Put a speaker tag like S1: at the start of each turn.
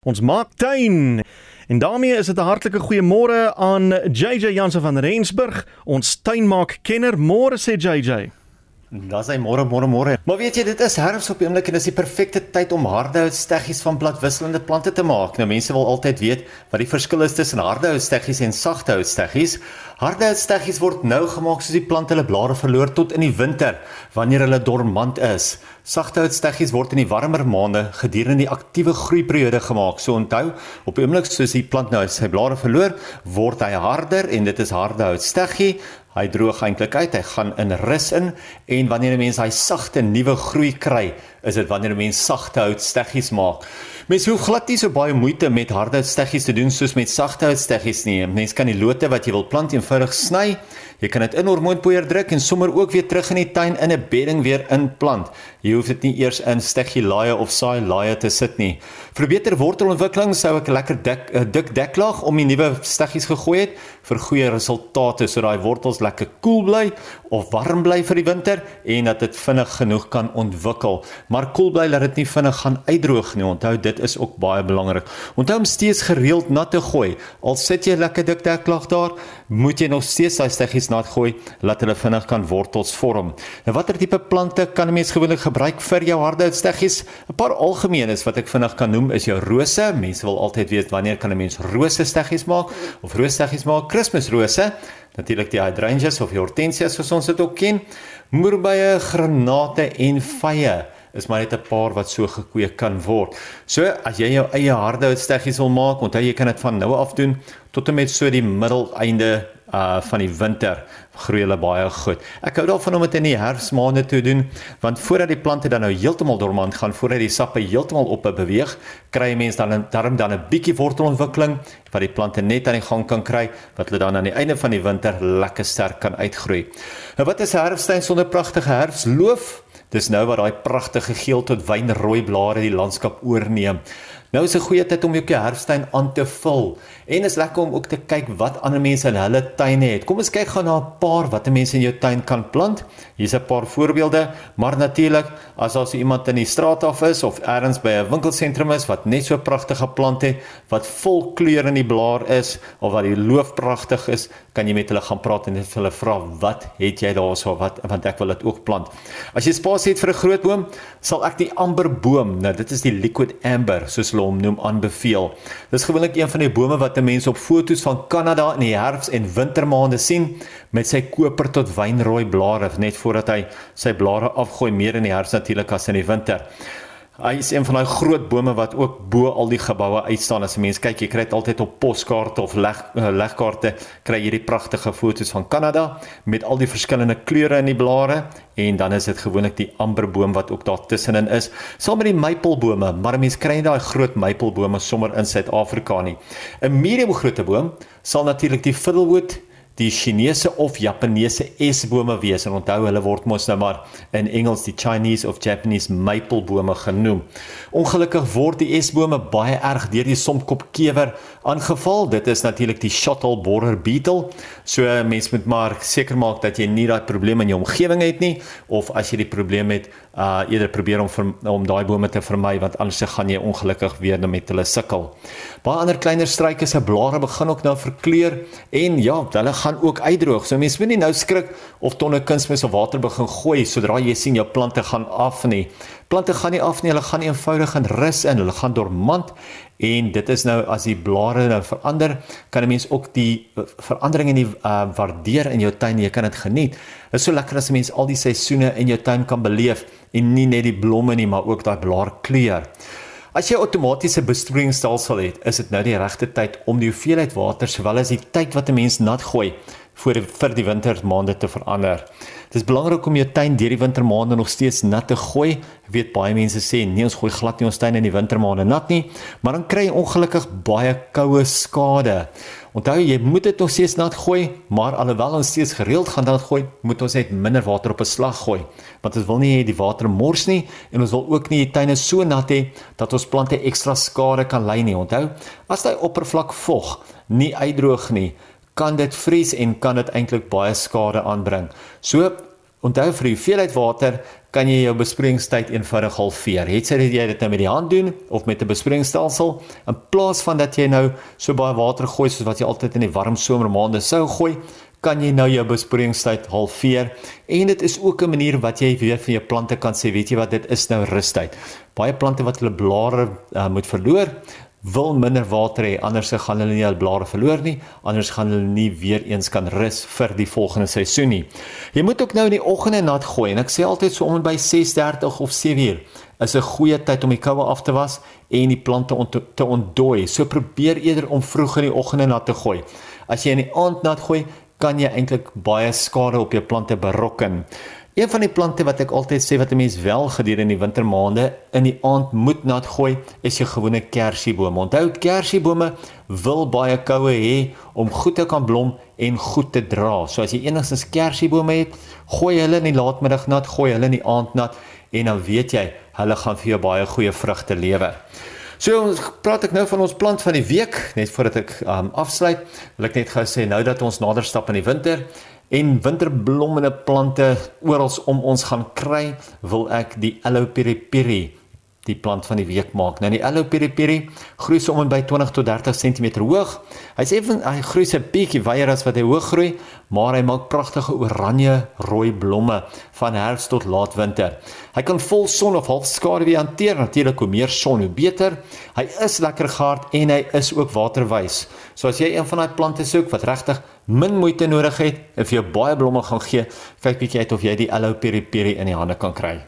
S1: Ons maak tuin. En daarmee is dit 'n hartlike goeiemôre aan JJ Jansen van Rensburg, ons tuinmaak-kenner. Môre sê JJ.
S2: Dis hy môre môre môre. Maar weet jy, dit is herfs op die oomblik en dis die perfekte tyd om hardhout steggies van bladwisselende plante te maak. Nou mense wil altyd weet wat die verskil is tussen hardhout steggies en saghout steggies. Hardhout steggies word nou gemaak soos die plante hulle blare verloor tot in die winter wanneer hulle dormant is. Saghout steggies word in die warmer maande gedurende die aktiewe groeiperiode gemaak. So onthou, op die oomblik soos die plant nou sy blare verloor, word hy harder en dit is hardhout steggie. Hy droog eintlik uit, hy gaan in rus in en wanneer 'n mens hy sagte nuwe groei kry, is dit wanneer 'n mens sagte hout steggies maak. Mens hoef glad nie so baie moeite met harde steggies te doen soos met sagte steggies nie. Mens kan die lote wat jy wil plant eenvoudig sny. Jy kan dit in hormoonpoeier druk en sommer ook weer terug in die tuin in 'n bedding weer inplant. Jy hoef dit nie eers in steggie laaie of saai laaie te sit nie. Vir beter wortelontwikkeling sou ek lekker dik 'n dik deklaag om die nuwe steggies gegooi het vir goeie resultate sodat daai wortels lekker koel cool bly of warm bly vir die winter en dat dit vinnig genoeg kan ontwikkel. Maar koel cool bly dat dit nie vinnig gaan uitdroog nie. Onthou dit is ook baie belangrik. Onthou om steeds gereeld nat te gooi. Al sit jy lekker dik deklaag daar, moet jy nog steeds daai steggies nat gooi laat hulle vinnig kan wortels vorm. Nou watter tipe plante kan 'n mens gewoonlik gebruik vir jou harde steggies? 'n Paar algemeenes wat ek vinnig kan noem is jou rose. Mense wil altyd weet wanneer kan 'n mens rose steggies maak of roossteggies maak? Kersrose, natuurlik die hydrangeas of die hortensias soos ons dit ook ken. Moerbeye, granate en vye is maar net 'n paar wat so gekweek kan word. So as jy jou eie harde steggies wil maak, onthou jy kan dit van nou af doen tot en met so die middeleinde uh van die winter groei hulle baie goed. Ek hou daarvan om dit in die herfsmaande te doen want voordat die plante dan nou heeltemal dormant gaan, voordat die sappe heeltemal op beweeg, kry mense dan 'n darm dan 'n bietjie wortelontwikkeling wat die plante net aan die gang kan kry wat hulle dan aan die einde van die winter lekker sterk kan uitgroei. Nou wat is herfstuin sonder pragtige herfsloof? Dis nou wat daai pragtige geel tot wynrooi blare die landskap oorneem. Nou is 'n goeie tyd om jou herfstuin aan te vul en is lekker om ook te kyk wat ander mense in hulle tuine het. Kom ons kyk gou na 'n paar wat 'n mens in jou tuin kan plant. Hier's 'n paar voorbeelde, maar natuurlik as daar so iemand in die straat af is of elders by 'n winkelsentrum is wat net so pragtige plant het wat vol kleure in die blaar is of wat die loof pragtig is, kan jy met hulle gaan praat en net hulle vra wat het jy daarso wat want ek wil dit ook plant. As jy spasie het vir 'n groot boom, sal ek die amberboom, nou dit is die liquid amber soos hulle hom noem aanbeveel. Dis gewoonlik een van die bome wat mense op foto's van Kanada in die herfs en wintermaande sien met sy koper tot wynrooi blare net voordat hy sy blare afgooi meer in die herfs natuurlik as in die winter. Hy is een van daai groot bome wat ook bo al die geboue uitstaan. As 'n mens kyk, jy kry dit altyd op poskaarte of leg uh, legkaarte kry jy hierdie pragtige foto's van Kanada met al die verskillende kleure in die blare en dan is dit gewoonlik die amberboom wat ook daar tussenin is. Saam met die maplebome, maar 'n mens kry nie daai groot maplebome sommer in Suid-Afrika nie. 'n Medium grootte boom sal natuurlik die fiddlewood die Chinese of Japaneese esbome wees en onthou hulle word mos nou maar in Engels die Chinese of Japanese maple bome genoem. Ongelukkig word die esbome baie erg deur die somkopkewer aangeval. Dit is natuurlik die shottle borer beetle. So mens moet maar seker maak dat jy nie daai probleem in jou omgewing het nie of as jy die probleem het, uh eerder probeer om om daai bome te vermy want anders gaan jy ongelukkig weer met hulle sukkel. Baie ander kleiner struike se blare begin ook nou verkleur en ja, hulle gaan ook uitdroog. So mense moet nie nou skrik of tonne kunsmis of water begin gooi sodra jy sien jou plante gaan af nie. Plante gaan nie af nie, hulle gaan eenvoudig in rus in, hulle gaan dormant en dit is nou as die blare nou verander, kan 'n mens ook die eh, verandering in die uh, waardeer in jou tuin, jy kan dit geniet. Dit is so lekker as 'n mens al die seisoene in jou tuin kan beleef en nie net die blomme nie, maar ook daai blaarkleur. As jy 'n outomatiese besproeiingsstelsel het, is dit nou die regte tyd om die hoeveelheid water sowel as die tyd wat 'n mens nat gooi vir vir die wintermaande te verander. Dit is belangrik om jou tuin deur die wintermaande nog steeds nat te gooi. Ek weet baie mense sê nee, ons gooi glad nie ons tuin in die wintermaande nat nie, maar dan kry jy ongelukkig baie koue skade. Onthou jy moet dit nog steeds nat gooi, maar alhoewel ons steeds gereeld gaan nat gooi, moet ons net minder water op 'n slag gooi, want ons wil nie hê die water mors nie en ons wil ook nie die tuine so nat hê dat ons plante ekstra skade kan ly nie. Onthou, as daai oppervlak vog nie uitdroog nie, kan dit vries en kan dit eintlik baie skade aanbring. So Onthou vir die hoeveelheid water kan jy jou besproeiingstyd eenvoudig halveer. Het sy dit jy dit nou met die hand doen of met 'n besproeiingsstelsel in plaas van dat jy nou so baie water gooi soos wat jy altyd in die warm somermaande sou gooi, kan jy nou jou besproeiingstyd halveer en dit is ook 'n manier wat jy weer vir jou plante kan sê, weet jy wat dit is nou rustyd. Baie plante wat hulle blare uh, moet verloor, wil minder water hê anders gaan hulle nie hul blare verloor nie anders gaan hulle nie weer eens kan rus vir die volgende seisoen nie. Jy moet ook nou in die oggende nat gooi en ek sê altyd so om by 6:30 of 7:00 is 'n goeie tyd om die koue af te was en die plante ont te ontdooi. So probeer eerder om vroeg in die oggende nat te gooi. As jy in die aand nat gooi, kan jy eintlik baie skade op jou plante berokken. Een van die plante wat ek altyd sê wat 'n mens wel gedurende die wintermaande in die aand moet nat gooi, is jou gewone kersiebome. Onthou, kersiebome wil baie koue hê om goed te kan blom en goed te dra. So as jy enigstens kersiebome het, gooi hulle in die laatmiddag nat, gooi hulle in die aand nat en dan weet jy, hulle gaan vir jou baie goeie vrugte lewer. So ons praat ek nou van ons plant van die week net voordat ek um, afsluit. Wil ek net gou sê nou dat ons nader stap in die winter, en winterblommende plante oral om ons gaan kry, wil ek die Aloe piri piri die plant van die week maak. Nou die Aloe piri piri groei so om by 20 tot 30 cm hoog. Hy sê van hy groei se bietjie wyer as wat hy hoog groei, maar hy maak pragtige oranje rooi blomme van herfs tot laat winter. Hy kan vol son of half skaduwee hanteer. Natuurlik hoe meer son hoe beter. Hy is lekker gehard en hy is ook waterwys. So as jy een van daai plante soek wat regtig min moeite nodig het en vir jou baie blomme gaan gee, kyk bietjie uit of jy die Aloe piri piri in die hande kan kry.